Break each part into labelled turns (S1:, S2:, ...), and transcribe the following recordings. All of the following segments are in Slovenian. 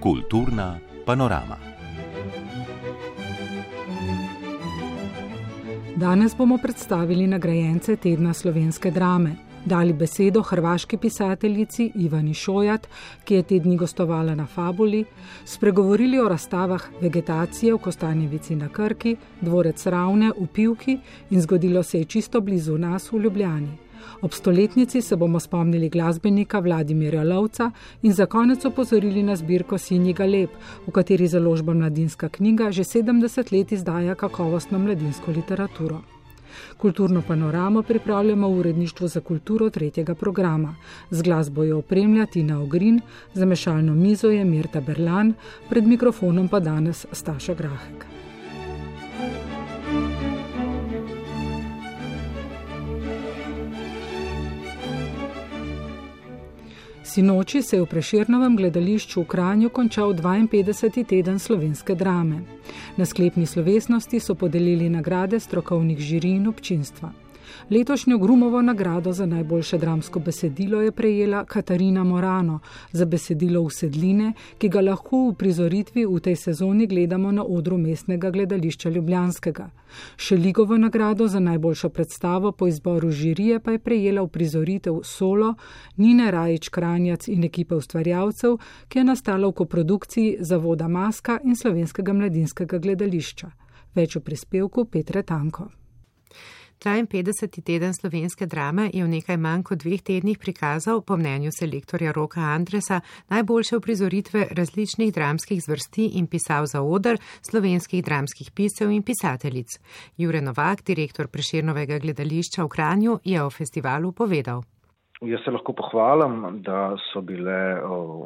S1: Kulturna panorama.
S2: Danes bomo predstavili nagrajence tedna slovenske drame. Dali besedo hrvaški pisateljici Ivani Šojat, ki je tedni gostovala na Fabuli, spregovorili o razstavah vegetacije v Kostanjevici na Krki, dvorec Ravne v Pivki in zgodilo se je čisto blizu nas v Ljubljani. Ob stoletnici se bomo spomnili glasbenika Vladimirja Lovca in za konec opozorili na zbirko Sinjega lep, v kateri založba Mladinska knjiga že 70 let izdaja kakovostno mladinsko literaturo. Kulturno panoramo pripravljamo v uredništvu za kulturo tretjega programa. Z glasbo je opremlja Tina Ogrin, za mešalno mizo je Mirta Berlan, pred mikrofonom pa danes Staša Grahek. Sinoči se je v Preširnovem gledališču v Kranju končal 52. teden slovenske drame. Na sklepni slovesnosti so podelili nagrade strokovnih žiri in občinstva. Letošnjo Grumovo nagrado za najboljše dramsko besedilo je prejela Katarina Morano za besedilo Usedline, ki ga lahko v prizoritvi v tej sezoni gledamo na odru mestnega gledališča Ljubljanskega. Šeligovo nagrado za najboljšo predstavo po izboru žirije pa je prejela v prizoritev Solo, Nine Rajič Kranjac in ekipe ustvarjalcev, ki je nastala v koprodukciji Zavoda Maska in Slovenskega mladinskega gledališča. Več v prispevku Petre Tanko.
S3: 52. teden slovenske drame je v nekaj manj kot dveh tednih prikazal, po mnenju selektorja Roka Andresa, najboljše uprizoritve različnih dramskih zvrsti in pisal za odr slovenskih dramskih pisev in pisateljic. Jure Novak, direktor Preširnovega gledališča v Kranju, je o festivalu povedal.
S4: Jaz se lahko pohvalim, da so bile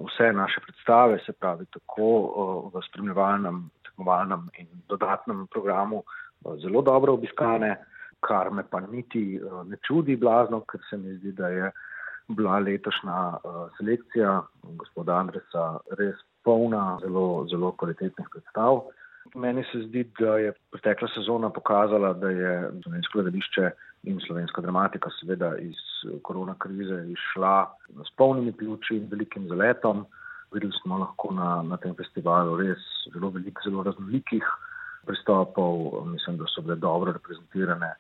S4: vse naše predstave, se pravi tako v spremljevalnem, tekmovalnem in dodatnem programu, zelo dobro obiskane kar me pa niti uh, ne čudi blazno, ker se mi zdi, da je bila letošnja uh, selekcija gospoda Andresa res polna zelo, zelo kvalitetnih predstav. Meni se zdi, da je pretekla sezona pokazala, da je slovensko gledališče in slovenska dramatika seveda iz korona krize išla s polnimi ključi in velikim zaletom. Videli smo lahko na, na tem festivalu res zelo veliko, zelo raznolikih pristopov. Mislim, da so bile dobro reprezentirane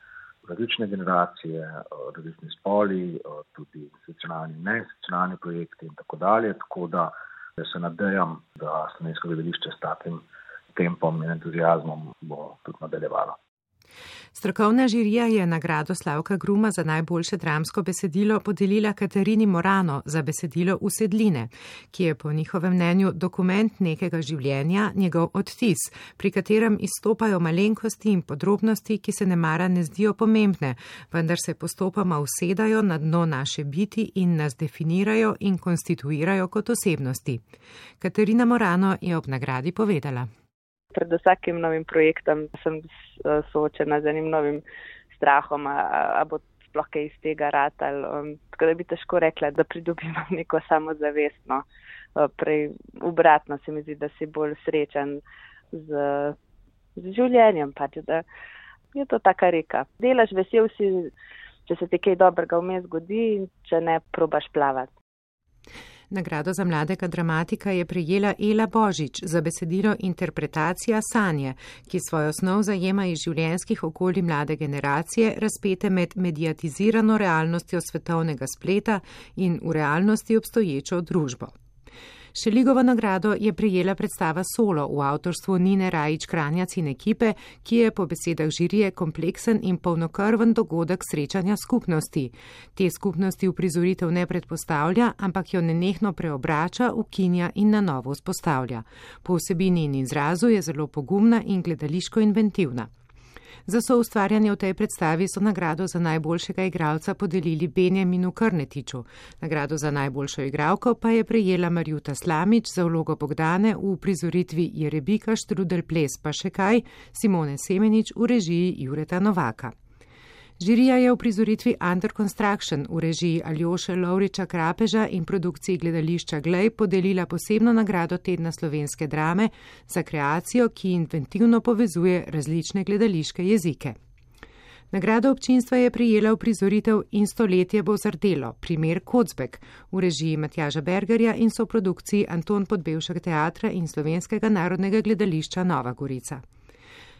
S4: različne generacije, različni spoli, tudi institucionalni in neinstitucionalni projekti in tako dalje. Tako da se nadejam, da slovensko gledališče s takim tempom in entuzijazmom bo tudi nadaljevalo.
S3: Strokovna žirija je nagrado Slavka Gruma za najboljše dramsko besedilo podelila Katarini Morano za besedilo Usedline, ki je po njihovem mnenju dokument nekega življenja, njegov odtis, pri katerem izstopajo malenkosti in podrobnosti, ki se ne mara ne zdijo pomembne, vendar se postopoma usedajo na dno naše biti in nas definirajo in konstituirajo kot osebnosti. Katarina Morano je ob nagradi povedala
S5: pred vsakim novim projektom sem soočena z enim novim strahom, a, a bo sploh kaj iz tega ratal. Um, tako da bi težko rekla, da pridobim neko samozavestno. Uh, prej obratno se mi zdi, da si bolj srečen z, z življenjem. Pač, je to taka reka. Delaš vesel si, če se ti kaj dobrega vmes zgodi če ne probaš plavati.
S3: Nagrado za mladega dramatika je prijela Ela Božič za besedilo Interpretacija sanje, ki svojo snov zajema iz življenjskih okolij mlade generacije, razpete med mediatizirano realnostjo svetovnega spleta in v realnosti obstoječo družbo. Šeligovo nagrado je prijela predstava Solo v avtorstvu Nine Rajič Kranjac in ekipe, ki je po besedah žirije kompleksen in polnokrven dogodek srečanja skupnosti. Te skupnosti v prizoritev ne predpostavlja, ampak jo nenehno preobrača, ukinja in na novo vzpostavlja. Po vsebini in izrazu je zelo pogumna in gledališko inventivna. Za soustvarjanje v tej predstavi so nagrado za najboljšega igralca podelili Benjaminu Krnetiču. Nagrado za najboljšo igralko pa je prejela Marjuta Slamič za vlogo Bogdane v prizoritvi Jerebika Štrudel Ples pa še kaj, Simone Semenič v režiji Jureta Novaka. Žirija je v prizoritvi Under Construction v režiji Aljoše Lovriča Krapeža in produkciji gledališča Glej podelila posebno nagrado tedna slovenske drame za kreacijo, ki inventivno povezuje različne gledališke jezike. Nagrado občinstva je prijela v prizoritev in stoletje bo zardelo, primer Kocbek, v režiji Matjaža Bergerja in soprodukciji Anton Podbevšek teatra in Slovenskega narodnega gledališča Nova Gorica.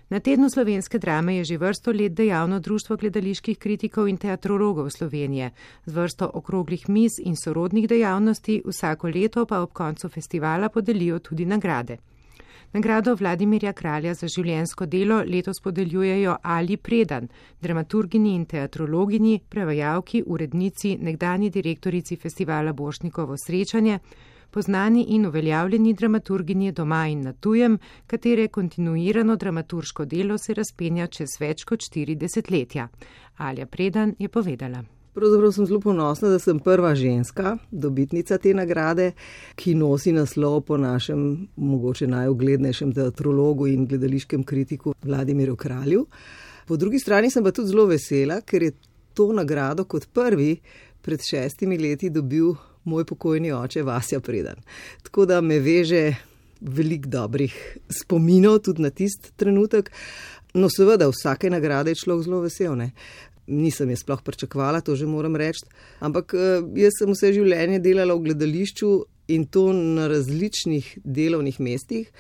S3: Na tednu slovenske drame je že vrsto let dejavno Društvo gledaliških kritikov in teatrologov Slovenije, z vrsto okroglih mis in sorodnih dejavnosti vsako leto pa ob koncu festivala podelijo tudi nagrade. Nagrado Vladimirja Kralja za življensko delo letos podeljujejo Ali Predan, dramaturgini in teatrologini, prevajalki, urednici, nekdani direktorici festivala Bošnikovo srečanje, poznani in uveljavljeni dramaturginji doma in na tujem, katere kontinuirano dramaturško delo se razpenja čez več kot štiri desetletja. Alja Predan je povedala.
S6: Pravzaprav sem zelo ponosna, da sem prva ženska, dobitnica te nagrade, ki nosi naslov po našem mogoče najuglednejšem teatrologu in gledališkem kritiku Vladimirju Kralju. Po drugi strani sem pa tudi zelo vesela, ker je to nagrado kot prvi pred šestimi leti dobil moj pokojni oče Vasja Predan. Tako da me veže veliko dobrih spominov tudi na tisti trenutek. No, seveda, vsake nagrade je človek zelo vesel. Ne? Nisem je sploh pričakovala, to že moram reči. Ampak eh, jaz sem vse življenje delala v gledališču in to na različnih delovnih mestih,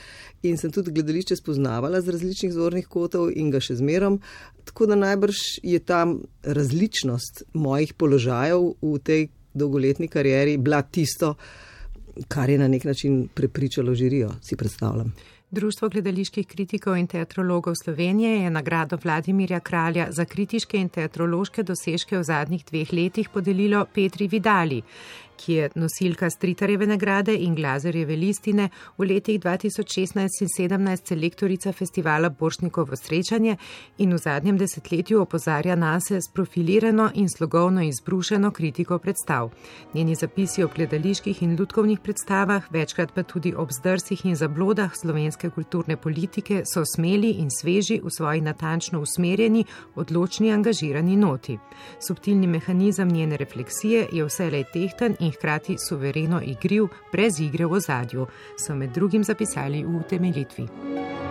S6: in sem tudi gledališče spoznavala z različnih zornih kotov in ga še zmerom. Tako da najbrž je ta različnost mojih položajev v tej dolgoletni karieri bila tisto, kar je na nek način prepričalo žirijo, si predstavljam.
S3: Društvo gledaliških kritikov in teatrologov Slovenije je nagrado Vladimirja Kralja za kritiške in teatrološke dosežke v zadnjih dveh letih podelilo Petri Vidali ki je nosilka Stritarjeve nagrade in Glazerjeve listine v letih 2016 in 2017 selektorica festivala Boršnikovo srečanje in v zadnjem desetletju opozarja nase s profilirano in slogovno izbrušeno kritiko predstav. Njeni zapisi o gledaliških in ljudkovnih predstavah, večkrat pa tudi ob zdrsih in zablodah slovenske kulturne politike, so smeli in sveži v svoji natančno usmerjeni, odločni, angažirani noti. Subtilni mehanizem njene refleksije je vselej tehten in hkrati suvereno igriv, brez igre v ozadju, so med drugim zapisali v utemeljitvi.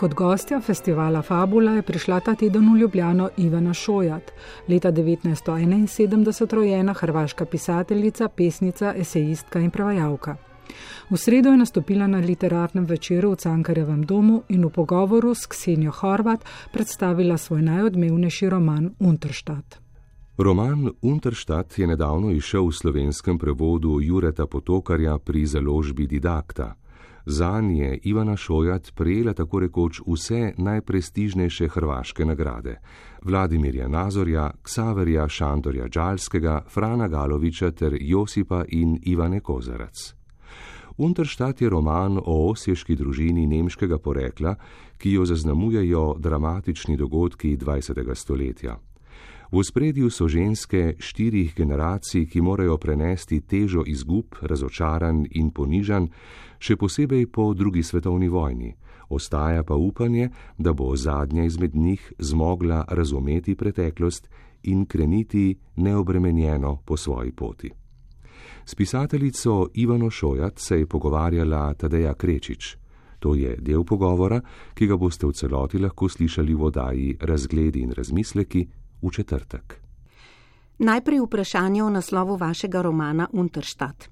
S2: Kot gostja festivala Fabula je prišla ta teden v Ljubljano Ivana Šojat, leta 1971 rojena hrvaška pisateljica, pesnica, esejistka in prevajalka. V sredo je nastopila na literarnem večeru v Cankarjevem domu in v pogovoru s Ksenijo Horvat predstavila svoj najodmevnejši roman Unterstadt.
S1: Roman Unterstadt je nedavno išel v slovenskem prevodu Jureta Potokarja pri založbi Didakta. Za nje je Ivana Šojat prejela tako rekoč vse najprestižnejše hrvaške nagrade: Vladimirja Nazorja, Ksaverja Šantorja Džalskega, Frana Galoviča ter Josipa in Ivane Kozarac. Unterštat je roman o osješki družini nemškega porekla, ki jo zaznamujejo dramatični dogodki 20. stoletja. V spredju so ženske štirih generacij, ki morajo prenesti težo izgub, razočaran in ponižan, še posebej po drugi svetovni vojni, ostaja pa upanje, da bo zadnja izmed njih zmogla razumeti preteklost in kreniti neobremenjeno po svoji poti. S pisateljico Ivano Šojat se je pogovarjala Tadeja Krečič. To je del pogovora, ki ga boste v celoti lahko slišali v oddaji Razgledi in razmisleki v četrtek.
S7: Najprej vprašanje o naslovu vašega romana Unterstadt.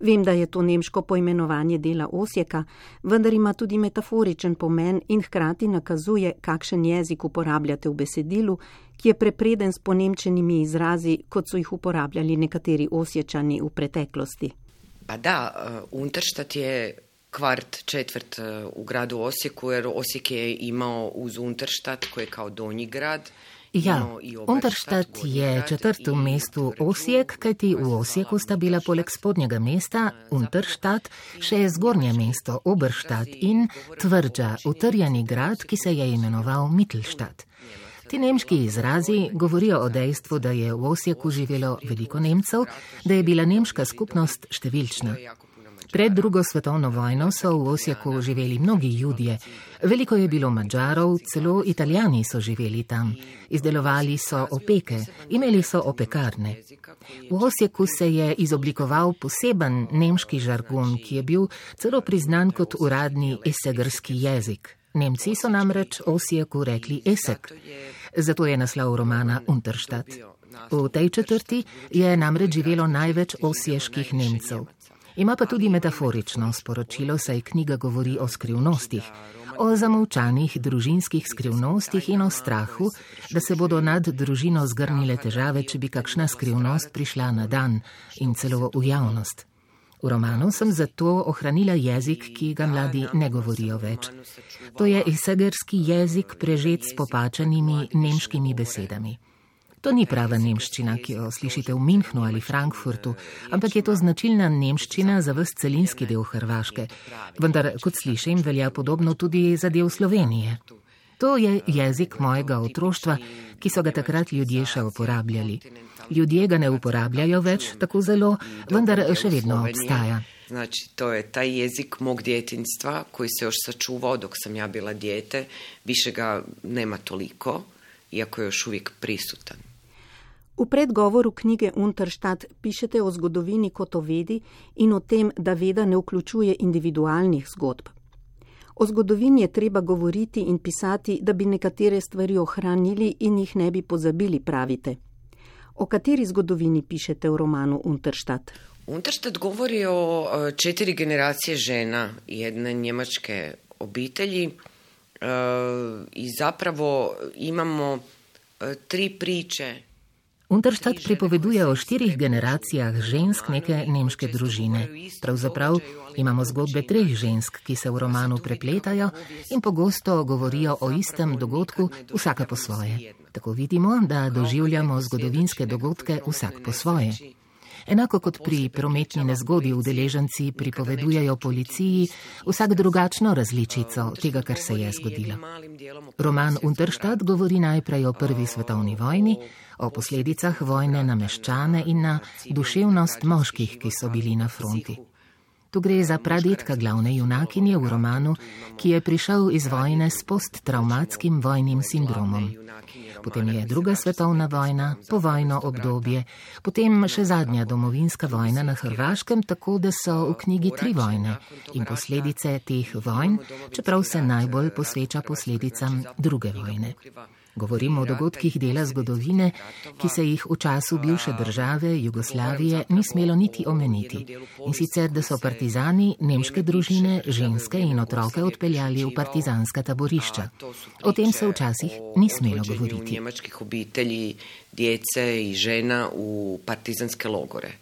S7: Vem, da je to nemško poimenovanje dela Osjeka, vendar ima tudi metaforičen pomen in hkrati nakazuje, kakšen jezik uporabljate v besedilu, ki je prepreden s ponemčenimi izrazi, kot so jih uporabljali nekateri osječani v preteklosti.
S8: Pa da, uh, Unterstadt je kvart četvrt uh, u gradu Osijeku, jer Osijek je imao uz Unterstadt koji je kao donji grad.
S9: Ja, Unterstadt je četrt v mestu Osijek, kajti v Osijeku sta bila poleg spodnjega mesta Unterstadt še zgornje mesto Oberstadt in tvrdža, utrjeni grad, ki se je imenoval Mittelstadt. Ti nemški izrazi govorijo o dejstvu, da je v Osijeku živelo veliko Nemcev, da je bila nemška skupnost številčna. Pred drugo svetovno vojno so v Osijeku živeli mnogi ljudje, veliko je bilo mačarov, celo italijani so živeli tam, izdelovali so opeke, imeli so opekarne. V Osijeku se je izoblikoval poseben nemški žargon, ki je bil celo priznan kot uradni esegrski jezik. Nemci so namreč Osijeku rekli esek, zato je naslov romana Unterstadt. V tej četrti je namreč živelo največ osjeških Nemcev. Ima pa tudi metaforično sporočilo, saj knjiga govori o skrivnostih, o zamolčanih družinskih skrivnostih in o strahu, da se bodo nad družino zgrnile težave, če bi kakšna skrivnost prišla na dan in celo v javnost. V romanu sem zato ohranila jezik, ki ga mladi ne govorijo več. To je esegerski jezik, prežet s popačanimi nemškimi besedami. To ni prava nemščina, ki jo slišite v Minhnu ali Frankfurtu, ampak je to značilna nemščina za vse celinski del Hrvaške. Vendar, kot slišim, velja podobno tudi za del Slovenije. To je jezik mojega otroštva, ki so ga takrat ljudje še uporabljali. Ljudje ga ne uporabljajo več tako zelo, vendar še vedno obstaja.
S8: Znači, to je taj jezik mog djetinstva koji se još sačuvao dok sam ja bila dijete. Više ga nema toliko, iako je još uvijek prisutan.
S7: V predgovoru knjige Unterstadt pišete o zgodovini kot o vedi in o tem, da veda ne vključuje individualnih zgodb. O zgodovini je treba govoriti in pisati, da bi nekatere stvari ohranili in jih ne bi pozabili, pravite. O kateri zgodovini pišete v romanu Unterstadt?
S8: Unterstadt govori o četiri generacije žena jedne njemačke obitelji e, i zapravo imamo e, tri priče
S9: Unterstadt pripoveduje o štirih generacijah žensk neke nemške družine. Pravzaprav imamo zgodbe treh žensk, ki se v romanu prepletajo in pogosto govorijo o istem dogodku, vsaka po svoje. Tako vidimo, da doživljamo zgodovinske dogodke vsak po svoje. Enako kot pri prometni nezgodi udeleženci pripovedujejo policiji vsak drugačno različico tega, kar se je zgodilo. Roman Unterstadt govori najprej o prvi svetovni vojni, o posledicah vojne na meščane in na duševnost moških, ki so bili na fronti. Tu gre za pradetka glavne junakinje v romanu, ki je prišel iz vojne s posttraumatskim vojnim sindromom. Potem je druga svetovna vojna, povojno obdobje, potem še zadnja domovinska vojna na Hrvaškem, tako da so v knjigi tri vojne in posledice teh vojn, čeprav se najbolj posveča posledicam druge vojne. Govorimo o dogodkih dela zgodovine, ki se jih v času bivše države Jugoslavije ni smelo niti omeniti. In sicer, da so partizani nemške družine, ženske in otroke odpeljali v partizanska taborišča. O tem se včasih ni smelo govoriti.
S8: Djece in žena v partizanske logore.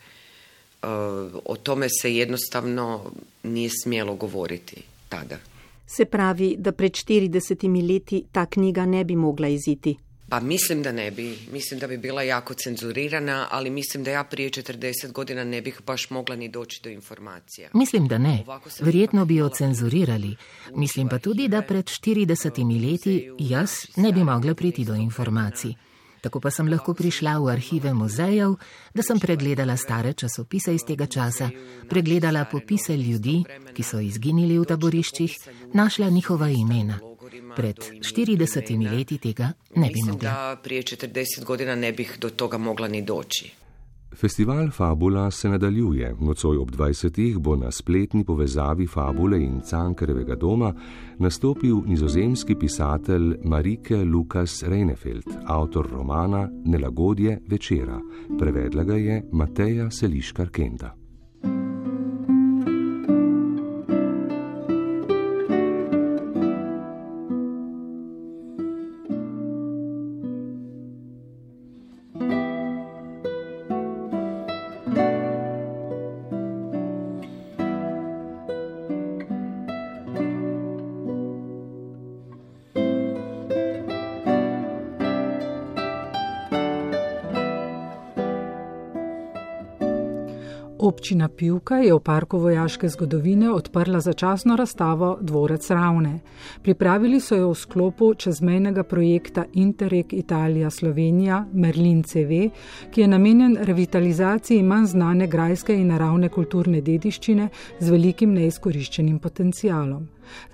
S8: O tome se jednostavno ni smelo govoriti tada.
S7: Se pravi, da pred 40 leti ta knjiga ne bi mogla iziti.
S8: Pa mislim da ne bi, mislim da bi bila jako cenzurirana, ali mislim da ja prije 40 godina ne bih baš mogla ni doći do informacija.
S9: Mislim da ne, verjetno bi jo cenzurirali. Mislim pa tudi, da pred 40 leti jaz ne bi mogla priti do informacij. Tako pa sem lahko prišla v arhive muzejev, da sem pregledala stare časopise iz tega časa, pregledala popise ljudi, ki so izginili v taboriščih, našla njihova imena. Pred 40 leti tega ne bi mogla.
S8: Da prije 40 godina ne bih do toga mogla ni doći.
S1: Festival Fabula se nadaljuje. Nocoj ob 20. bo na spletni povezavi Fabule in Cankarevega doma nastopil nizozemski pisatelj Marike Lukas Reinefeld, avtor romana Nelagodje večera. Prevedla ga je Mateja Seliškar Kenda.
S2: Občina Pivka je v parku vojaške zgodovine odprla začasno razstavo Dvorec Ravne. Pripravili so jo v sklopu čezmejnega projekta Interreg Italija Slovenija Merlin CV, ki je namenjen revitalizaciji manj znane grajske in naravne kulturne dediščine z velikim neizkoriščenim potencialom.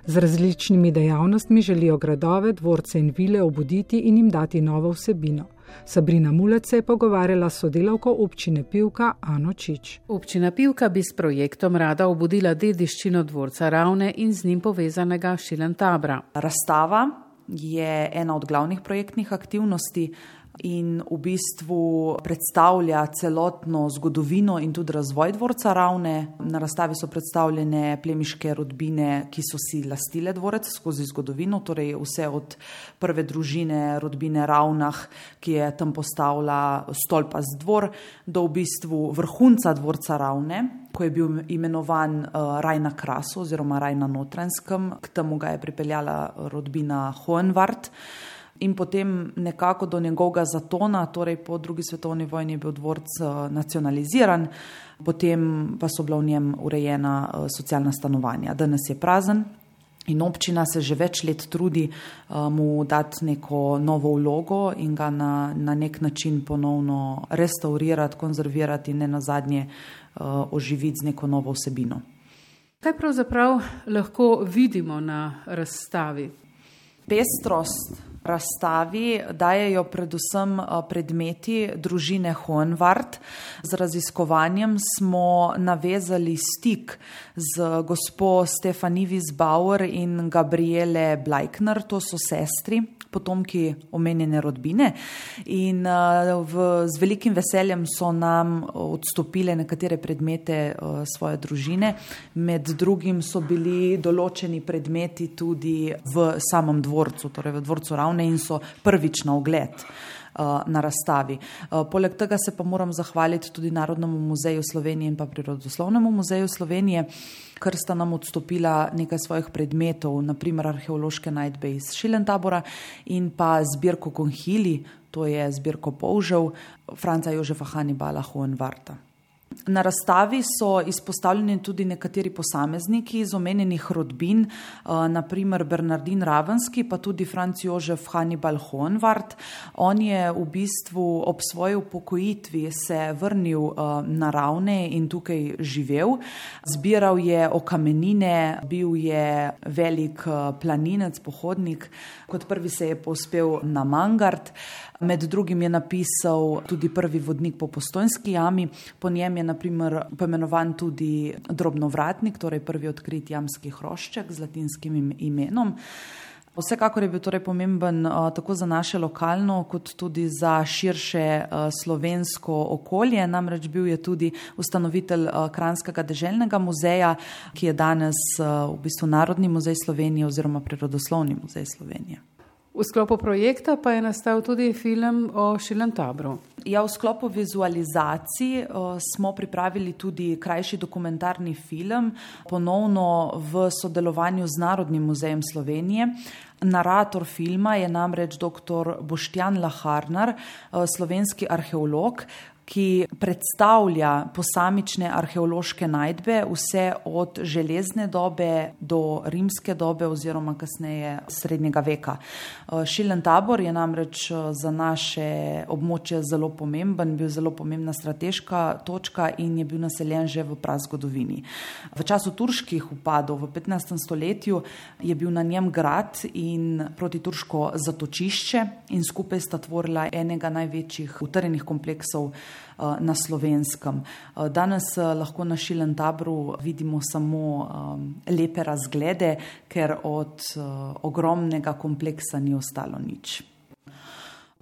S2: Z različnimi dejavnostmi želijo gradove, dvorce in vile obuditi in jim dati novo vsebino. Sabrina Mulec se je pogovarjala s sodelavko občine Pivka Ano Čič.
S10: Občina Pivka bi s projektom rada obudila dediščino dvorca Ravne in z njim povezanega Šilentabra.
S11: Razstava je ena od glavnih projektnih aktivnosti in v bistvu predstavlja celotno zgodovino in tudi razvoj dvorca Ravne. Na razstavi so predstavljene plemiške rodbine, ki so si lastile dvorec skozi zgodovino, torej vse od prve družine rodbine Ravnah, ki je tam postavila stolpa z dvor, do v bistvu vrhunca dvorca Ravne. Ko je bil imenovan uh, Raj na Krasu oziroma Raj na Notranskem, k temu ga je pripeljala rodbina Hohenwart in potem nekako do njegovega zatona, torej po drugi svetovni vojni je bil dvorc eh, nacionaliziran, potem pa so bila v njem urejena eh, socialna stanovanja. Danes je prazen. In občina se že več let trudi uh, mu dati neko novo vlogo in ga na, na nek način ponovno restaurirati, konzervirati in ne na zadnje uh, oživiti z neko novo vsebino.
S10: Kaj pravzaprav lahko vidimo na razstavi?
S11: Pestrost razstavi dajejo predvsem eh, predmeti družine Hohenwart. Z raziskovanjem smo navezali stik z gospo Stefani Wiesbauer in Gabriele Bleikner, to so sestri, potomki omenjene rodbine. In v, z velikim veseljem so nam odstopile nekatere predmete svoje družine. Med drugim so bili določeni predmeti tudi v samem dvorcu, torej v dvorcu Ravne in so prvič na ogled. Uh, na razstavi. Uh, poleg tega se pa moram zahvaliti tudi Narodnemu muzeju Slovenije in pa Prirodoslovnemu muzeju Slovenije, ker sta nam odstopila nekaj svojih predmetov, naprimer arheološke najdbe iz Šilentabora in pa zbirko Konhili, to je zbirko Povžev Franca Jožefa Hannibala Hohenwarta. Na razstavi so izpostavljeni tudi nekateri posamezniki iz omenjenih rodbin, eh, naprimer Bernardin Ravenski, pa tudi Franz Jožef Hannibal Hohenwart. On je v bistvu ob svoji upokojitvi se vrnil eh, na ravne in tukaj živel. Zbiral je okamenine, bil je velik eh, planinec, pohodnik. Kot prvi se je pospel na Mangard. Med drugim je napisal tudi prvi vodnik po postojnski jami, po njem je naprimer poimenovan tudi drobnovratnik, torej prvi odkrit jamski hrošček z latinskim imenom. Vsekakor je bil torej pomemben uh, tako za naše lokalno, kot tudi za širše uh, slovensko okolje. Namreč bil je tudi ustanovitelj uh, Kranskega deželnega muzeja, ki je danes v bistvu Narodni muzej Slovenije oziroma Prirodoslovni muzej Slovenije.
S10: V sklopu projekta pa je nastal tudi film o Šilentabru.
S11: Ja, v sklopu vizualizacij uh, smo pripravili tudi krajši dokumentarni film, ponovno v sodelovanju z Narodnim muzejem Slovenije. Narator filma je namreč dr. Boštjan Laharnar, uh, slovenski arheolog, ki predstavlja posamične arheološke najdbe, vse od železne dobe do rimske dobe oziroma kasneje srednjega veka. Eh, Šilen tabor je namreč eh, za naše območje zelo pomemben, bil zelo pomembna strateška točka in je bil naseljen že v prazgodovini. V času turških upadov v 15. stoletju je bil na njem grad in protiturško zatočišče in skupaj sta tvorila enega največjih utrjenih kompleksov Eh, na slovenskem. Eh, danes eh, lahko na Šilen tabru vidimo samo lepe razglede, ker od ogromnega kompleksa ni ostalo nič.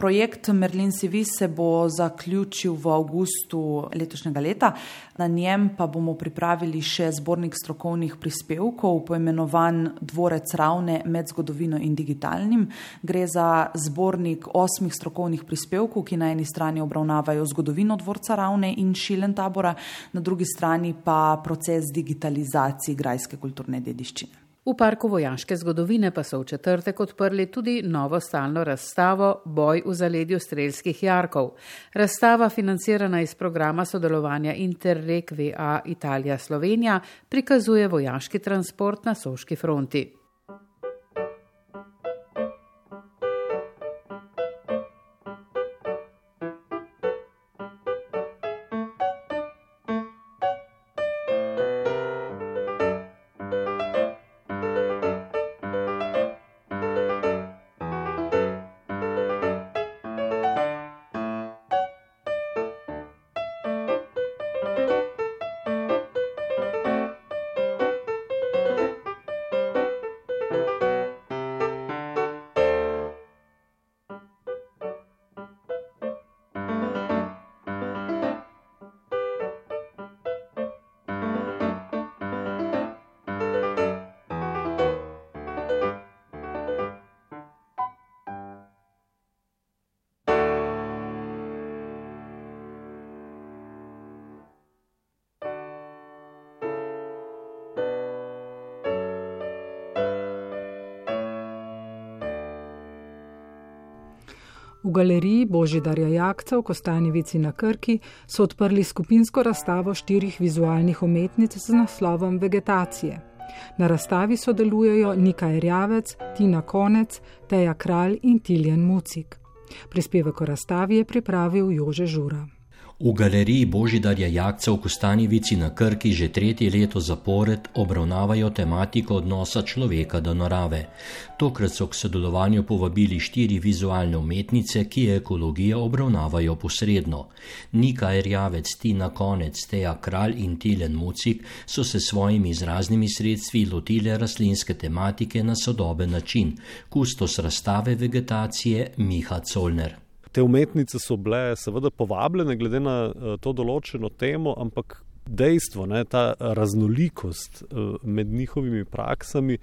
S11: Projekt Merlin CV se bo zaključil v avgustu letošnjega leta. Na njem pa bomo pripravili še zbornik strokovnih prispevkov, poimenovan Dvorec Ravne med zgodovino in digitalnim. Gre za zbornik osmih strokovnih prispevkov, ki na eni strani obravnavajo zgodovino Dvorca Ravne in Šilen tabora, na drugi strani pa proces digitalizacije grajske kulturne dediščine.
S10: V parku vojaške zgodovine pa so v četrtek odprli tudi novo stalno razstavo Boj v zaledju strelskih jarkov. Razstava, financirana iz programa sodelovanja Interreg VA Italija Slovenija, prikazuje vojaški transport na Soški fronti.
S2: V galeriji Božidarja Jakca v Kostanjevici na Krki so odprli skupinsko razstavo štirih vizualnih umetnic z naslovom Vegetacije. Na razstavi sodelujejo Nika Erjavec, Tina Konec, Teja Kralj in Tiljen Mucik. Prispevek o razstavi je pripravil Jože Žura.
S12: V galeriji Božidarja Jakca v Kostanjevici na Krki že tretje leto zapored obravnavajo tematiko odnosa človeka do narave. Tokrat so k sodelovanju povabili štiri vizualne umetnice, ki ekologijo obravnavajo posredno. Nika Erjavec, Tina Konec, Teja Kralj in Tilen Mucik so se svojimi izraznimi sredstvi lotile rastlinske tematike na sodoben način. Kustos razstave vegetacije Miha Colner.
S13: Te umetnice so bile seveda povabljene glede na uh, to določeno temo, ampak dejstvo, ne, ta raznolikost uh, med njihovimi praksami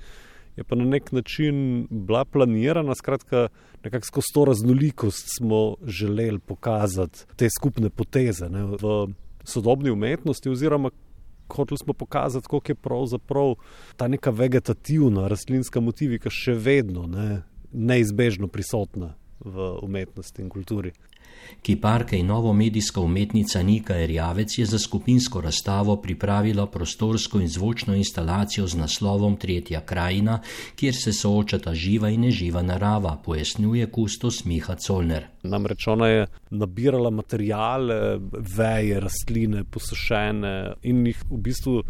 S13: je pa na nek način bila planirana. Skratka, nekako skozi to raznolikost smo želeli pokazati te skupne poteze ne, v sodobni umetnosti, oziroma hoteli smo pokazati, kako je pravzaprav ta neka vegetativna rastlinska motivika še vedno ne, neizbežno prisotna v umetnosti in kulturi.
S12: Kiparka in novo medijska umetnica Nika Erjavec je za skupinsko razstavo pripravila prostorsko in zvočno instalacijo z naslovom Tretja krajina, kjer se soočata živa in neživa narava, pojasnjuje kustos Miha Colner.
S13: Namreč ona je nabirala materijale, veje, rastline, posušene in jih v bistvu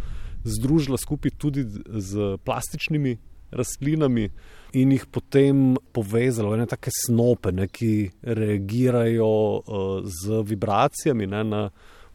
S13: združila skupaj tudi z plastičnimi rastlinami in jih potem povezalo v neke take snope, ne, ki reagirajo uh, z vibracijami ne, na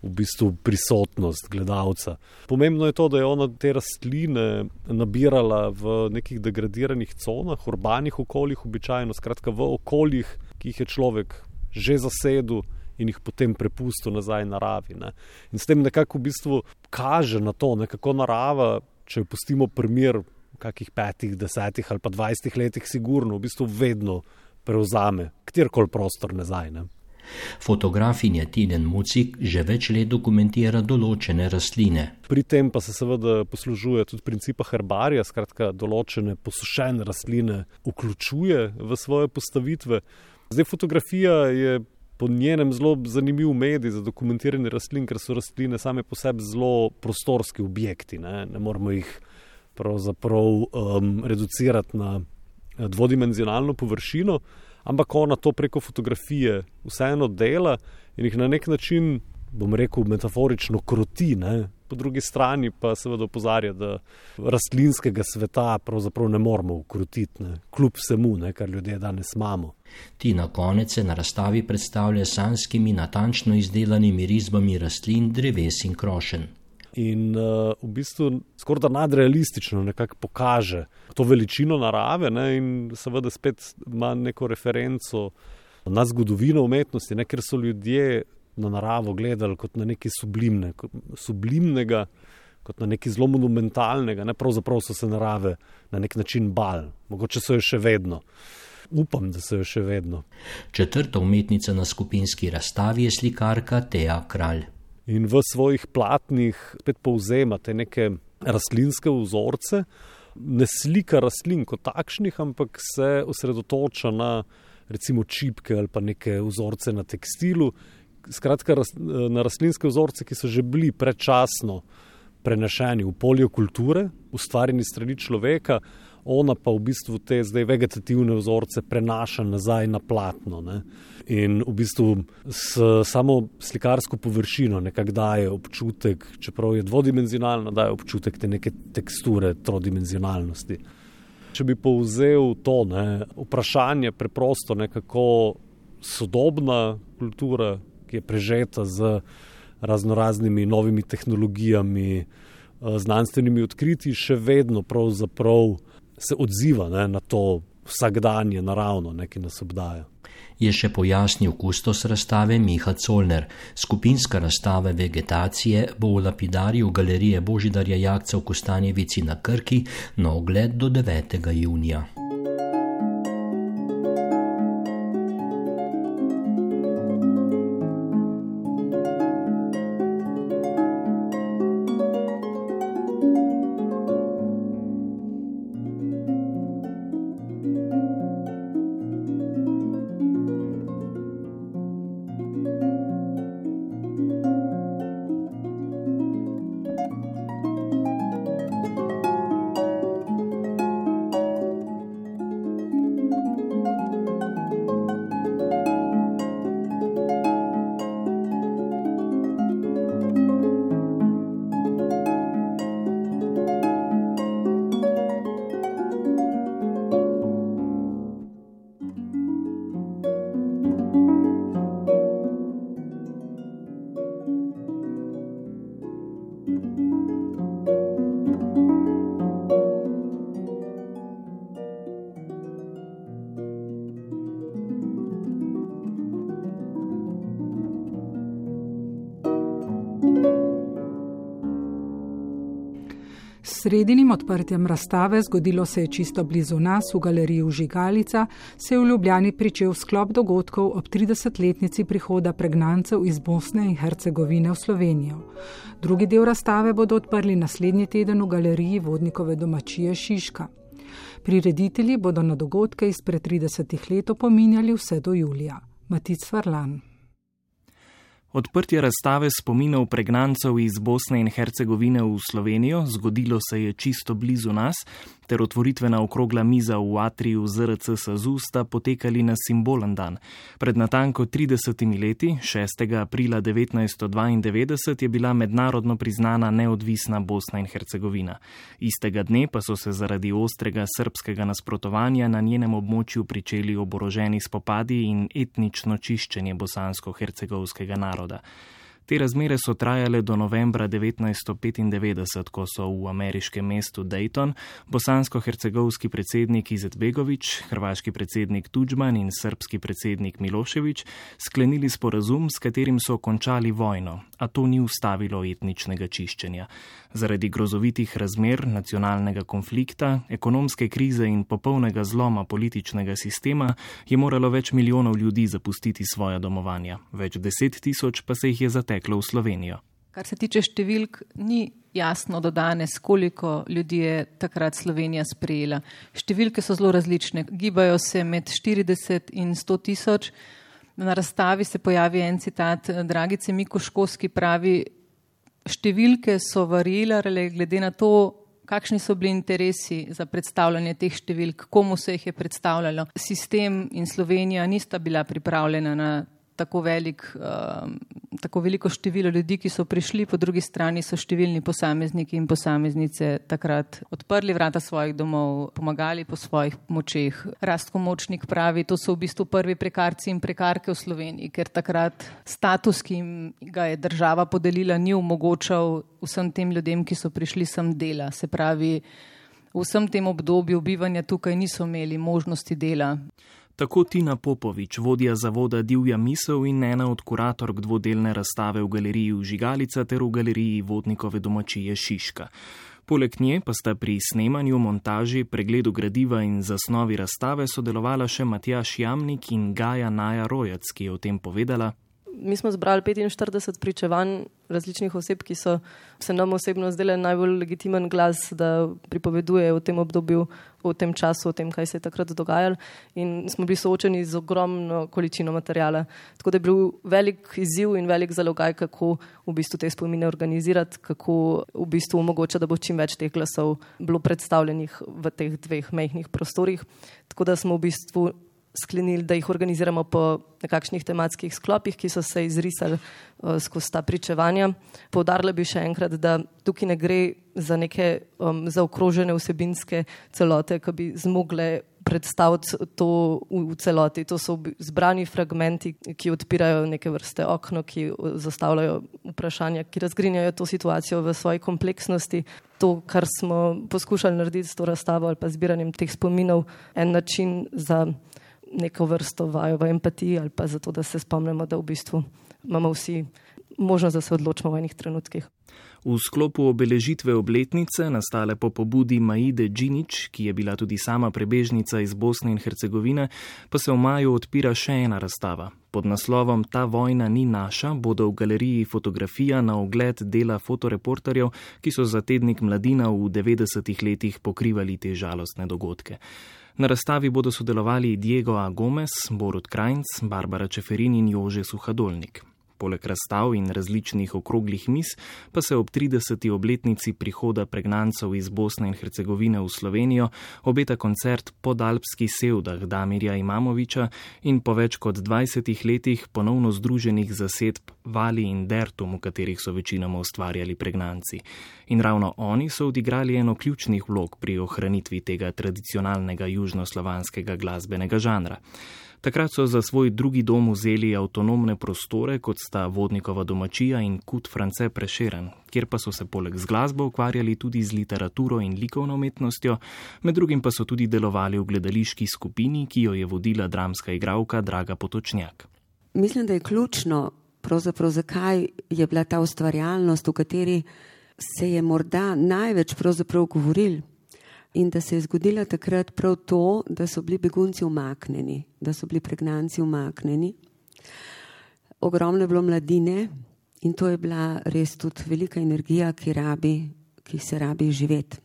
S13: v bistvu prisotnost gledalca. Pomembno je to, da je ona te rastline nabirala v nekih degradiranih conah, urbanih okoljih, običajno, skratka v okoljih, ki jih je človek že zasedel. In jih potem prepustil nazaj naravi. Ne. In s tem nekako v bistvu kaže na to, ne, kako narava, če jo pustimo primer kakih petih, desetih ali pa dvajsetih letih, sigurno v bistvu vedno prevzame kjerkoli prostor nazaj. Ne?
S12: Fotografinja Tinen Mucik že več let dokumentira določene rastline.
S13: Pri tem pa se seveda poslužuje tudi principa herbarija, skratka, določene posušene rastline vključuje v svoje postavitve. Zdaj, fotografija je po njenem zelo zanimiv medij za dokumentiranje rastlin, ker so rastline same po sebi zelo prostorski objekti, ne, ne moramo jih um, reducirati na eh, dvodimenzionalno površino, ampak ona to preko fotografije vseeno dela in jih na nek način, bom rekel, metaforično kroti. Ne? Po drugi strani pa seveda opozarja, da rastlinskega sveta pravzaprav ne moramo ukrotiti, ne? kljub vsemu, ne? kar ljudje danes imamo.
S12: Ti na konec se na razstavi predstavlja sanskimi, natančno izdelanimi risbami rastlin, dreves in krošen
S13: in uh, v bistvu skoraj da nadrealistično pokaže to veličino narave ne, in seveda spet ima neko referenco na zgodovino umetnosti, ne, ker so ljudje na naravo gledali kot na nekaj sublimne, sublimnega, kot na nekaj zelo monumentalnega, ne, pravzaprav so se narave na nek način bal, mogoče so jo še vedno. Upam, da so jo še vedno.
S12: Četrta umetnica na skupinski razstavi je slikarka Teja Kralj
S13: in v svojih platnih spet povzema te neke rastlinske vzorce. ne slika rastlin kot takšnih, ampak se osredotoča na recimo čipke ali pa neke vzorce na tekstilu. Skratka, na rastlinske vzorce, ki so že bili predčasno prenešeni v polje kulture, ustvarjeni strani človeka, ona pa v bistvu te zdaj vegetativne vzorce prenaša nazaj na platno. Ne? In v bistvu s samo slikarsko površino nekako daje občutek, čeprav je dvodimenzionalna, daje občutek te neke teksture, trodimenzionalnosti. Če bi povzel to ne, vprašanje, preprosto nekako sodobna kultura, ki je prežeta z raznoraznimi novimi tehnologijami, eh, znanstvenimi odkritji, še vedno se odziva ne, na to vsakdanje naravno, ki nas obdaja.
S12: Je še pojasnil kustos razstave Miha Colner. Skupinska razstava vegetacije bo v lapidarju galerije Božidarja Jakca v Kostanjevici na Krki na ogled do 9. junija.
S2: Sredinim odprtjem razstave, zgodilo se je čisto blizu nas, v galeriji Žigalica, se je v Ljubljani pričel sklop dogodkov ob 30-letnici prihoda pregnancev iz Bosne in Hercegovine v Slovenijo. Drugi del razstave bodo odprli naslednji teden v galeriji Vodnikove domačije Šiška. Prireditelji bodo na dogodke izpred 30 let opominjali vse do julija. Matic Varlan.
S14: Odprtje razstave spominov pregnancev iz Bosne in Hercegovine v Slovenijo zgodilo se je čisto blizu nas, ter otvoritvena okrogla miza v atriju ZRC Sazu sta potekali na simbolen dan. Pred natanko 30 leti, 6. aprila 1992, je bila mednarodno priznana neodvisna Bosna in Hercegovina. Istega dne pa so se zaradi ostrega srpskega nasprotovanja na njenem območju pričeli oboroženi spopadi in etnično čiščenje bosansko-hercegovskega naroda. Te razmere so trajale do novembra 1995, ko so v ameriškem mestu Dayton bosansko-hercegovski predsednik Izetbegovič, hrvaški predsednik Tudžman in srpski predsednik Miloševič sklenili sporazum, s katerim so končali vojno, a to ni ustavilo etničnega čiščenja. Zaradi grozovitih razmer, nacionalnega konflikta, ekonomske krize in popolnega zloma političnega sistema je moralo več milijonov ljudi zapustiti svoja domovanja, več deset tisoč pa se jih je zateklo v Slovenijo.
S15: Kar se tiče številk, ni jasno do danes, koliko ljudi je takrat Slovenija sprejela. Številke so zelo različne, gibajo se med 40 in 100 tisoč. Na razstavi se pojavi en citat Dragice Mikoškovski pravi, številke so varirale glede na to, kakšni so bili interesi za predstavljanje teh številk, komu se jih je predstavljalo. Sistem in Slovenija nista bila pripravljena na tako, velik, uh, tako veliko število ljudi, ki so prišli, po drugi strani so številni posamezniki in posameznice takrat odprli vrata svojih domov, pomagali po svojih močeh. Rastko Močnik pravi, to so v bistvu prvi prekarci in prekarke v Sloveniji, ker takrat status, ki jim ga je država podelila, ni omogočal vsem tem ljudem, ki so prišli sem dela. Se pravi, v vsem tem obdobju bivanja tukaj niso imeli možnosti dela.
S14: Tako Tina Popovič, vodja zavoda Divja misel in ena od kuratork dvodelne razstave v galeriji Žigalica ter v galeriji Vodnikove domačije Šiška. Poleg nje pa sta pri snemanju, montaži, pregledu gradiva in zasnovi razstave sodelovala še Matjaš Jamnik in Gaja Naja Rojac, ki je o tem povedala.
S16: Mi smo zbrali 45 pričevanj različnih oseb, ki so se nam osebno zdele najbolj legitimen glas, da pripoveduje o tem obdobju, o tem času, o tem, kaj se je takrat dogajalo. In smo bili soočeni z ogromno količino materijala. Tako da je bil velik izziv in velik zalogaj, kako v bistvu te spomine organizirati, kako v bistvu omogočati, da bo čim več teh glasov bilo predstavljenih v teh dveh mehkih prostorih. Tako da smo v bistvu sklenili, da jih organiziramo po nekakšnih tematskih sklopih, ki so se izrisali uh, skozi ta pričevanja. Povdarila bi še enkrat, da tukaj ne gre za neke um, zaokrožene vsebinske celote, ki bi zmogle predstaviti to v, v celoti. To so zbrani fragmenti, ki odpirajo neke vrste okno, ki zastavljajo vprašanja, ki razgrinjajo to situacijo v svoji kompleksnosti. To, kar smo poskušali narediti s to razstavo ali pa zbiranjem teh spominov, en način za neko vrsto vajo v empatiji ali pa zato, da se spomnimo, da v bistvu imamo vsi možnost, da se odločimo v enih trenutkih.
S14: V sklopu obeležitve obletnice, nastale po pobudi Maide Džinič, ki je bila tudi sama prebežnica iz Bosne in Hercegovine, pa se v maju odpira še ena razstava. Pod naslovom Ta vojna ni naša bodo v galeriji fotografija na ogled dela fotoreporterjev, ki so za tednik mladina v 90-ih letih pokrivali te žalostne dogodke. Na razstavi bodo sodelovali Diego A. Gomez, Borut Krajnc, Barbara Čeferin in Jože Suhadolnik. Poleg razstav in različnih okroglih mis pa se ob 30. obletnici prihoda pregnancev iz Bosne in Hercegovine v Slovenijo obeta koncert pod Alpski sevdah Damirja Imamoviča in po več kot 20 letih ponovno združenih zasedb Vali in Dertum, v katerih so večinoma ustvarjali pregnanci. In ravno oni so odigrali eno ključnih vlog pri ohranitvi tega tradicionalnega južnoslovanskega glasbenega žanra. Takrat so za svoj drugi dom vzeli avtonomne prostore, kot sta vodnikova domačija in kut France Prešeren, kjer pa so se poleg z glasbo ukvarjali tudi z literaturo in likovno umetnostjo, med drugim pa so tudi delovali v gledališki skupini, ki jo je vodila dramska igralka Draga Potočnjak.
S17: Mislim, da je ključno, pravzaprav zakaj je bila ta ustvarjalnost, v kateri se je morda največ govoril in da se je zgodilo takrat prav to, da so bili begunci umaknjeni, da so bili pregnanci umaknjeni. Ogromno je bilo mladine in to je bila res tudi velika energija, ki, rabi, ki se rabi živeti.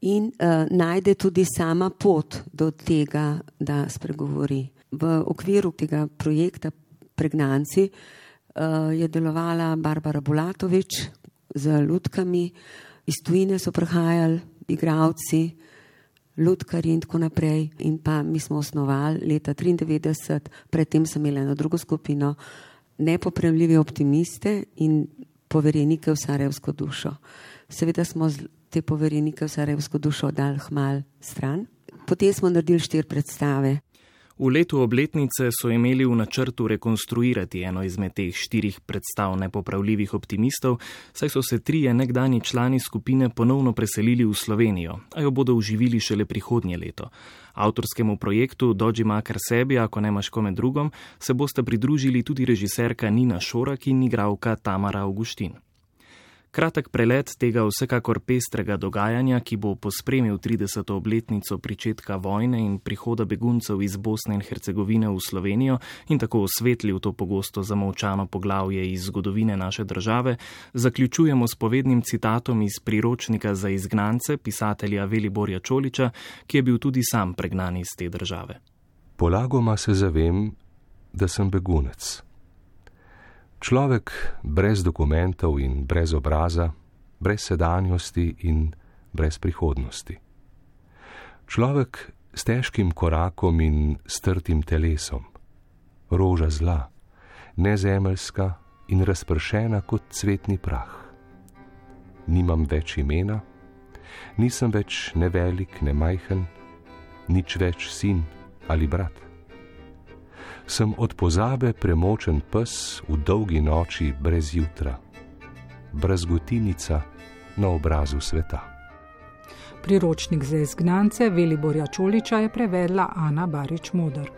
S17: In uh, najde tudi sama pot do tega, da spregovori. V okviru tega projekta Pregnanci uh, je delovala Barbara Bulatovič z lutkami, iz tujine so prihajali igravci, lutkari in tako naprej. In pa mi smo osnovali leta 1993, predtem sem imela eno drugo skupino, nepopremljive optimiste in poverjenike v Sarajevsko dušo. Seveda smo te poverjenike v Sarajevsko dušo dal hmal stran. Potem smo naredili štiri predstave.
S14: V letu obletnice so imeli v načrtu rekonstruirati eno izmed teh štirih predstav nepopravljivih optimistov, saj so se trije nekdani člani skupine ponovno preselili v Slovenijo, a jo bodo uživili šele prihodnje leto. Avtorskemu projektu Doji Makar sebi, ako nemaš kome drugom, se boste pridružili tudi režiserka Nina Šorak in igralka Tamara Augustin. Kratek prelet tega vsekakor pestrega dogajanja, ki bo pospremil 30. obletnico pričetka vojne in prihoda beguncev iz Bosne in Hercegovine v Slovenijo in tako osvetlil to pogosto zamovčano poglavje iz zgodovine naše države, zaključujemo s povednim citatom iz priročnika za izgnance pisatelja Veliborja Čoliča, ki je bil tudi sam pregnan iz te države.
S1: Polagoma se zavem, da sem begunec. Človek brez dokumentov in brez obraza, brez sedanjosti in brez prihodnosti. Človek s težkim korakom in strtim telesom, roža zla, nezemeljska in razpršena kot cvetni prah. Nimam več imena, nisem več ne velik, ne majhen, nič več sin ali brat sem od pozabe premočen pes v dolgi noči brez jutra, brazgotinica na obrazu sveta.
S2: Priročnik za izgnance Veliborja Čoliča je prevedla Ana Barič Modr.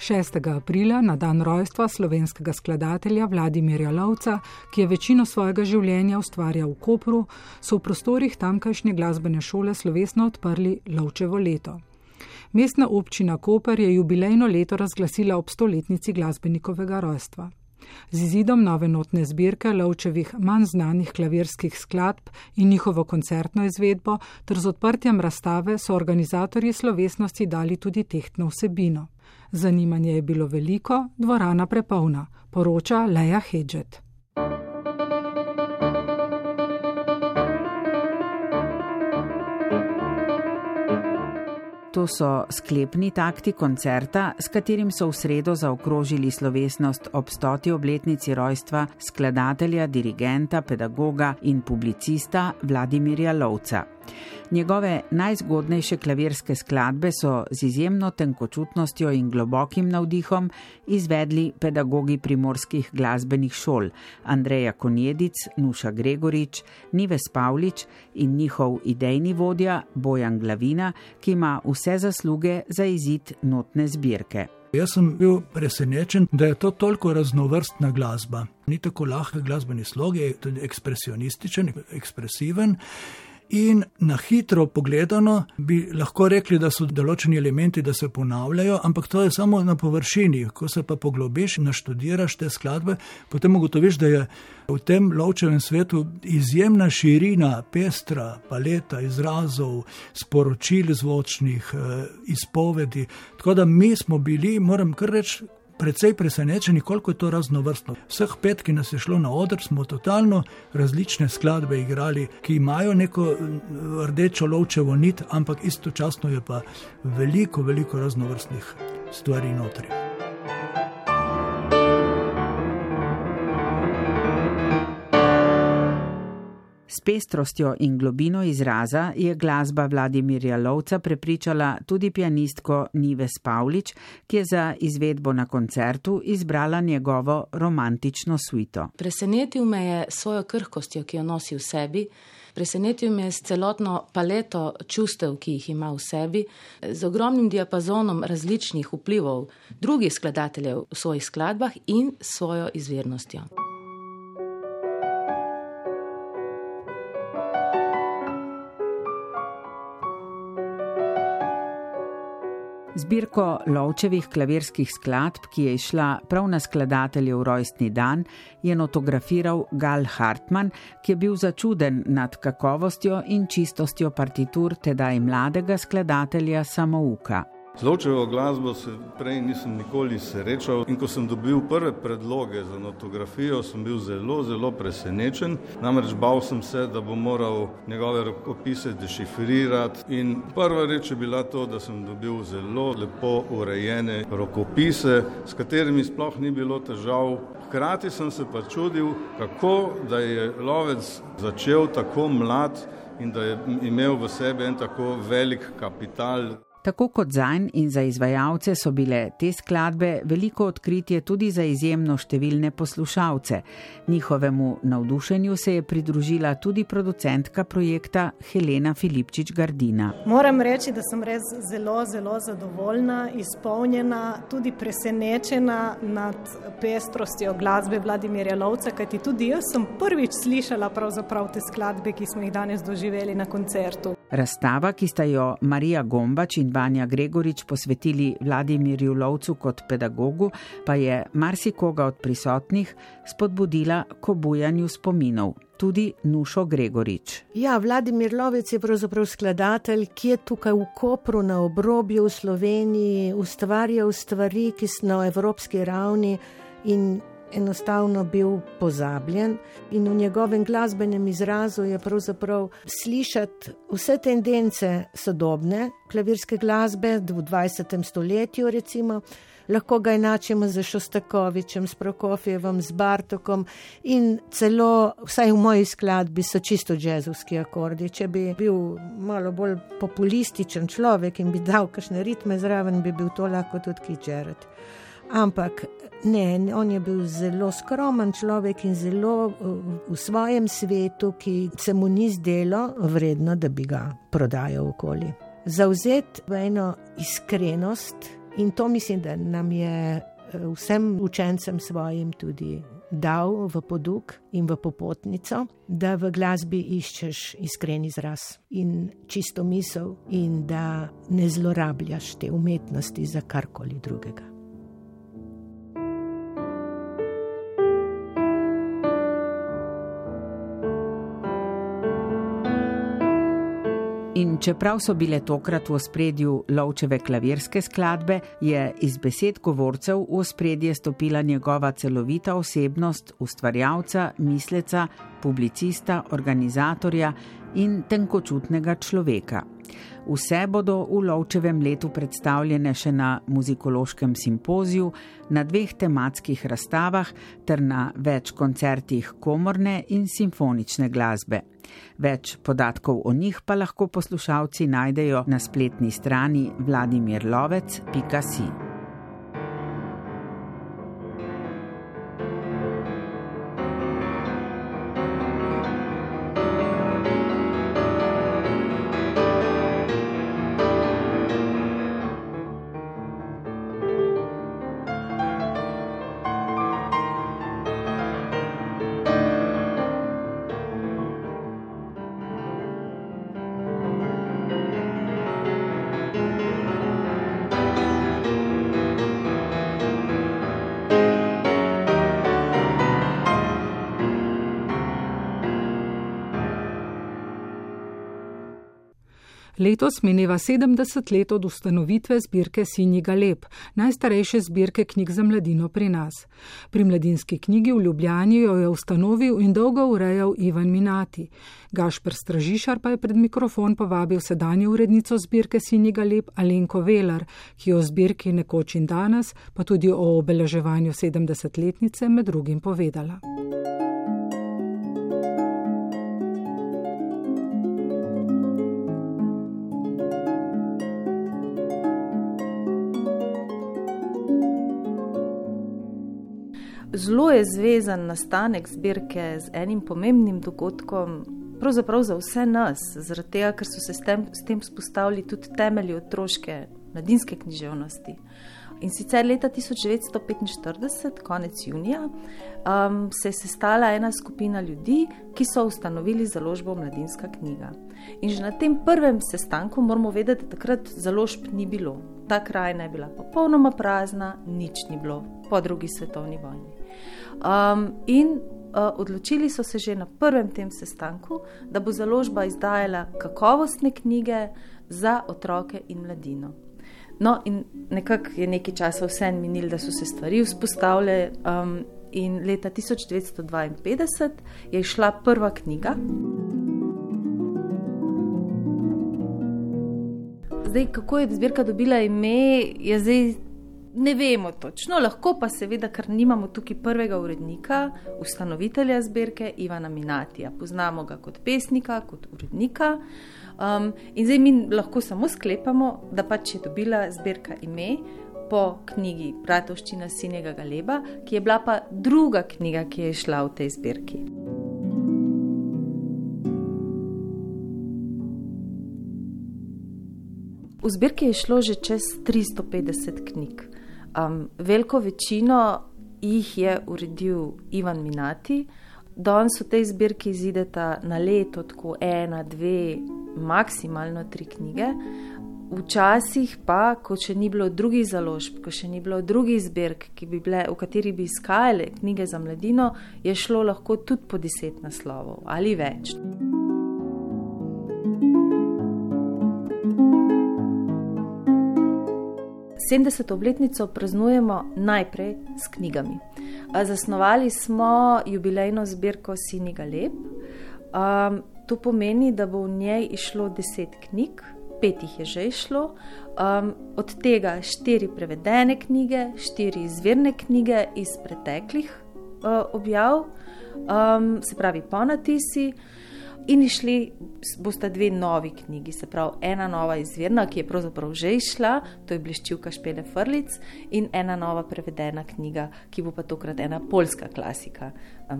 S2: 6. aprila, na dan rojstva slovenskega skladatelja Vladimirja Lovca, ki je večino svojega življenja ustvarjal v Kopru, so v prostorih tamkajšnje glasbene šole slovesno odprli Lovčevo leto. Mestna občina Koper je jubilejno leto razglasila ob stoletnici glasbenikovega rojstva. Z izidom nove notne zbirke Lovčevih manj znanih klavirskih skladb in njihovo koncertno izvedbo ter z odprtjem razstave so organizatorji slovesnosti dali tudi tehtno vsebino. Zanimanje je bilo veliko, dvorana prepolna, poroča Leja Hedžet.
S18: To so sklepni takti koncerta, s katerim so v sredo zaokrožili slovesnost ob stoti obletnici rojstva skladatelja, dirigenta, pedagoga in publicista Vladimirja Lovca. Njegove najzgodnejše klavirske skladbe so z izjemno tenkočutnostjo in globokim navdihom izvedli pedagogi primorskih glasbenih šol Andreja Konjedic, Nuša Gregorič, Nives Pavlič in njihov idejni vodja Bojan Glavina, ki ima vse zasluge za izid notne zbirke.
S19: Jaz sem bil presenečen, da je to toliko raznovrstna glasba. Ni tako lahka glasbeni slog, je tudi ekspresionističen, ekspresiven. In na hitro pogledano bi lahko rekli, da so določeni elementi, da se ponavljajo, ampak to je samo na površini. Ko se pa poglobiš in naštudiraš te skladbe, potem ugotoviš, da je v tem lovčevem svetu izjemna širina, pestra paleta izrazov, sporočil zvočnih, eh, izpovedi. Tako da mi smo bili, moram kar reči, precej presenečeni, koliko je to raznovrstno. Vseh pet, ki nas je šlo na oder, smo totalno različne skladbe igrali, ki imajo neko rdečo lovčevo nit, ampak istočasno je pa veliko, veliko raznovrstnih stvari notri.
S18: S pestrostjo in globino izraza je glasba Vladimirja Lovca prepričala tudi pianistko Nives Pavlič, ki je za izvedbo na koncertu izbrala njegovo romantično suito.
S20: Presenetil me je svojo krhkostjo, ki jo nosi v sebi. Presenetil me je s celotno paleto čustev, ki jih ima v sebi, z ogromnim diapazonom različnih vplivov drugih skladateljev v svojih skladbah in svojo izvirnostjo.
S18: Zbirko lovčevih klavirskih skladb, ki je išla prav na skladateljev rojstni dan, je notografiral Gal Hartmann, ki je bil začuden nad kakovostjo in čistostjo partitur tedaj mladega skladatelja samouka.
S21: Z lovčevo glasbo se prej nisem nikoli srečal in ko sem dobil prve predloge za notografijo, sem bil zelo, zelo presenečen. Namreč bal sem se, da bom moral njegove rokopise dešifrirati in prva reč je bila to, da sem dobil zelo lepo urejene rokopise, s katerimi sploh ni bilo težav. Hkrati sem se pa čudil, kako da je lovec začel tako mlad in da je imel v sebi en tako velik kapital.
S18: Tako kot zanj in za izvajalce so bile te skladbe veliko odkritje tudi za izjemno številne poslušalce. Njihovemu navdušenju se je pridružila tudi producentka projekta Helena Filipčič Gardina.
S22: Moram reči, da sem res zelo, zelo zadovoljna, izpolnjena, tudi presenečena nad pestrostjo glasbe Vladimirja Lovca, kajti tudi jaz sem prvič slišala pravzaprav te skladbe, ki smo jih danes doživeli na koncertu.
S18: Razstava, ki sta jo Marija Gombač in Vanja Gregorič posvetili Vladimirju Lovcu kot pedagogu, pa je marsikoga od prisotnih spodbudila k obujanju spominov. Tudi Nušo Gregorič.
S23: Ja, Vladimir Lovec je pravzaprav skladatelj, ki je tukaj v Kopru na obrobju v Sloveniji ustvarjal stvari, ki so na evropski ravni in enostavno bil pozabljen in v njegovem glasbenem izrazu je pravzaprav slišati vse tendence sodobne klavirske glasbe v 20. stoletju, recimo. Lahko ga enačimo z Šostakovičem, s Prokofjevom, z Bartokom in celo, vsaj v moji skladbi, so čisto jazzovski akordi. Če bi bil malo bolj populističen človek in bi dal kakšne ritme zraven, bi bil to lahko tudi Kičeret. Ampak Ne, on je bil zelo skromen človek in zelo v svojem svetu, ki se mu ni zdelo vredno, da bi ga prodajal okoli. Zauzet v eno iskrenost In to mislim, da nam je vsem učencem svojim tudi dal v poduk in v popotnico, da v glasbi iščeš iskren izraz in čisto misel, in da ne zlorabljaš te umetnosti za karkoli drugega.
S18: In čeprav so bile tokrat v ospredju lovčeve klavirske skladbe, je iz besed govorcev v ospredje stopila njegova celovita osebnost, ustvarjalca, misleca, publicista, organizatorja in tenkočutnega človeka. Vse bodo v lovčevem letu predstavljene še na muzikološkem simpoziju, na dveh tematskih razstavah ter na več koncertih komorne in simfonične glasbe. Več podatkov o njih pa lahko poslušalci najdejo na spletni strani vladimirlovec.com.
S2: Letos mineva 70 let od ustanovitve zbirke Sinji Galeb, najstarejše zbirke knjig za mladino pri nas. Pri mladinski knjigi v Ljubljani jo je ustanovil in dolgo urejal Ivan Minati. Gašpr Stražišar pa je pred mikrofon povabil sedanjo urednico zbirke Sinji Galeb Alenko Velar, ki o zbirki nekoč in danes, pa tudi o obeleževanju 70-letnice med drugim povedala.
S24: Zelo je zvezan nastanek zbirke z enim pomembnim dogodkom, pravzaprav za vse nas, zaradi tega, ker so se s tem, s tem spostavili tudi temelji otroške mladinske književnosti. In sicer leta 1945, konec junija, um, se je sestala ena skupina ljudi, ki so ustanovili založbo Mladinska knjiga. In že na tem prvem sestanku moramo vedeti, da takrat založb ni bilo. Ta krajina je bila popolnoma prazna, nič ni bilo po drugi svetovni vojni. Um, in uh, odločili so se že na prvem tem sestanku, da bo založba izdajala kakovostne knjige za otroke in mladino. No, in nekako je nekaj časa vse minil, da so se stvari vzpostavile. Um, in leta 1952 je išla prva knjiga. Zdaj, kako je zbirka dobila ime, je zdaj ne vemo točno, lahko pa seveda, ker nimamo tukaj prvega urednika, ustanovitelja zbirke Ivana Minatija. Poznamo ga kot pesnika, kot urednika. Um, in zdaj mi lahko samo sklepamo, da pač je dobila zbirka ime po knjigi Bratovščina Sinjega Galeba, ki je bila pa druga knjiga, ki je šla v tej zbirki. V zbirki je šlo že čez 350 knjig. Um, veliko večino jih je uredil Ivan Minati. Danes v tej zbirki izideta na leto tako ena, dve, maksimalno tri knjige. Včasih pa, ko še ni bilo drugih založb, ko še ni bilo drugih zbirk, bi bile, v kateri bi iskali knjige za mladino, je šlo lahko tudi po deset naslovov ali več. 70. obletnico praznujemo najprej s knjigami. Zasnovali smo jubilejno zbirko Siniga Lep. Um, to pomeni, da bo v njej išlo deset knjig, pet jih je že išlo, um, od tega štiri prevedene knjige, štiri izvirne knjige iz preteklih uh, objav, um, se pravi ponatisi. In išli bosta dve novi knjigi, se pravi ena nova izvirna, ki je pravzaprav že išla, to je Bleščivka Špele Frlic, in ena nova prevedena knjiga, ki bo pa tokrat ena polska klasika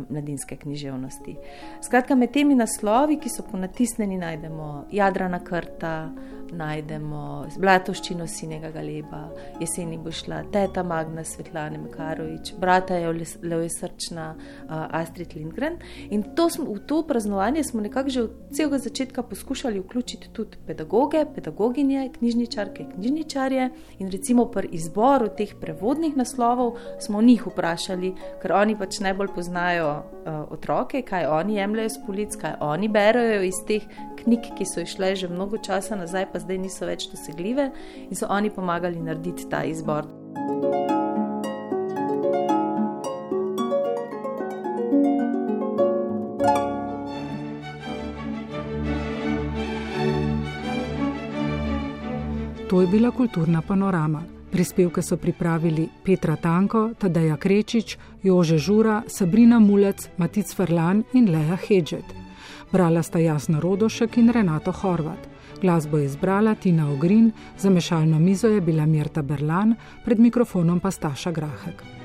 S24: mladinske književnosti. Skratka, med temi naslovi, ki so ponatisnjeni, najdemo Jadrana Krta, najdemo Blatoščino Sinega Galeba, jeseni bo šla Teta Magna Svetlana Makarovič, brata je Leo Srčna, Astrid Lindgren. In to smo, v to praznovanje smo nekako že od celega začetka poskušali vključiti tudi pedagoge, pedagoginje, knjižničarke, knjižničarje. In recimo pri izboru teh prevodnih naslovov smo njih vprašali, ker oni pač najbolj poznajo uh, otroke, kaj oni jemljajo s polic, kaj oni berajo iz teh knjig, ki so išle že mnogo časa nazaj, pa zdaj niso več dosegljive in so oni pomagali narediti ta izbor.
S2: To je bila kulturna panorama. Prispevke so pripravili Petra Tanko, Tadeja Krečič, Jože Žura, Sabrina Mulec, Matic Farlan in Leja Hedžet. Brala sta Jasna Rodošek in Renato Horvat. Glasbo je izbrala Tina Ogrin, za mešalno mizo je bila Mirta Berlan, pred mikrofonom pa Staša Grahek.